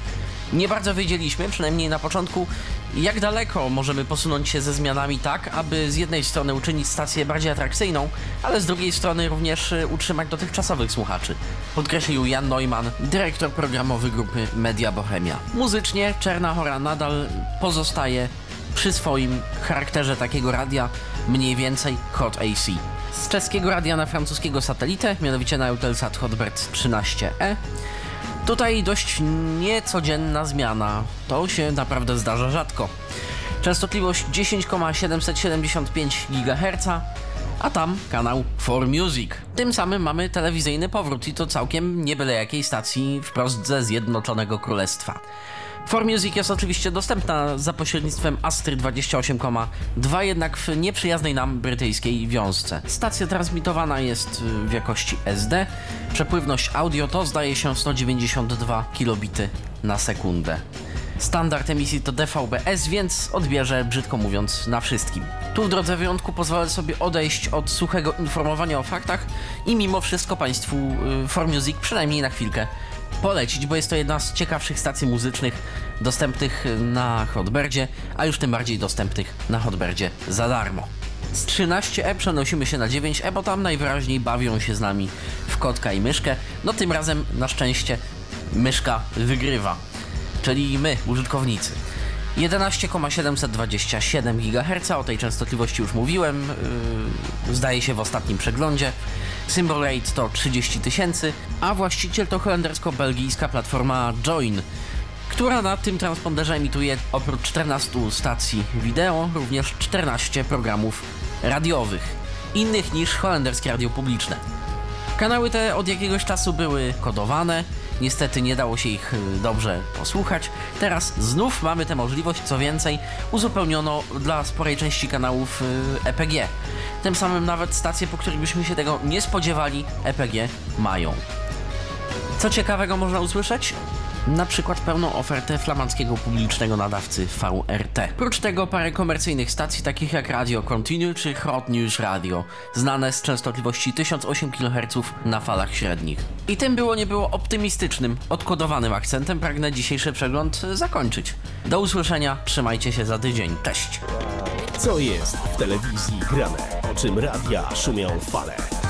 F: Nie bardzo wiedzieliśmy, przynajmniej na początku, jak daleko możemy posunąć się ze zmianami tak, aby z jednej strony uczynić stację bardziej atrakcyjną, ale z drugiej strony również y, utrzymać dotychczasowych słuchaczy. Podkreślił Jan Neumann, dyrektor programowy grupy Media Bohemia. Muzycznie Czerna Chora nadal pozostaje przy swoim charakterze takiego radia, mniej więcej Hot AC. Z czeskiego radia na francuskiego satelitę, mianowicie na Eutelsat Hotbird 13E, Tutaj dość niecodzienna zmiana. To się naprawdę zdarza rzadko. Częstotliwość 10,775 GHz, a tam kanał 4Music. Tym samym mamy telewizyjny powrót i to całkiem nie byle jakiej stacji wprost ze Zjednoczonego Królestwa. 4Music jest oczywiście dostępna za pośrednictwem Astry 28,2 jednak w nieprzyjaznej nam brytyjskiej wiązce. Stacja transmitowana jest w jakości SD. Przepływność audio to zdaje się 192 kilobity na sekundę. Standard emisji to DVB-S, więc odbierze, brzydko mówiąc, na wszystkim. Tu w drodze wyjątku pozwolę sobie odejść od suchego informowania o faktach i mimo wszystko Państwu y, 4Music przynajmniej na chwilkę polecić, bo jest to jedna z ciekawszych stacji muzycznych dostępnych na Hotbirdzie, a już tym bardziej dostępnych na Hotbirdzie za darmo. Z 13e przenosimy się na 9e, bo tam najwyraźniej bawią się z nami w kotka i myszkę. No tym razem na szczęście myszka wygrywa, czyli my, użytkownicy. 11,727 GHz, o tej częstotliwości już mówiłem, yy, zdaje się w ostatnim przeglądzie. Symbol rate to 30 tysięcy, a właściciel to holendersko-belgijska platforma Join, która na tym transponderze emituje oprócz 14 stacji wideo również 14 programów radiowych, innych niż holenderskie radio publiczne. Kanały te od jakiegoś czasu były kodowane, niestety nie dało się ich y, dobrze posłuchać. Teraz znów mamy tę możliwość, co więcej, uzupełniono dla sporej części kanałów y, EPG. Tym samym nawet stacje, po których byśmy się tego nie spodziewali, EPG mają. Co ciekawego można usłyszeć? Na przykład pełną ofertę flamandzkiego publicznego nadawcy VRT. Prócz tego parę komercyjnych stacji takich jak Radio Continue czy Hot News Radio, znane z częstotliwości 1008 kHz na falach średnich. I tym było nie było optymistycznym, odkodowanym akcentem pragnę dzisiejszy przegląd zakończyć. Do usłyszenia, trzymajcie się za tydzień. Cześć!
G: Co jest w telewizji grane? O czym radia szumią fale?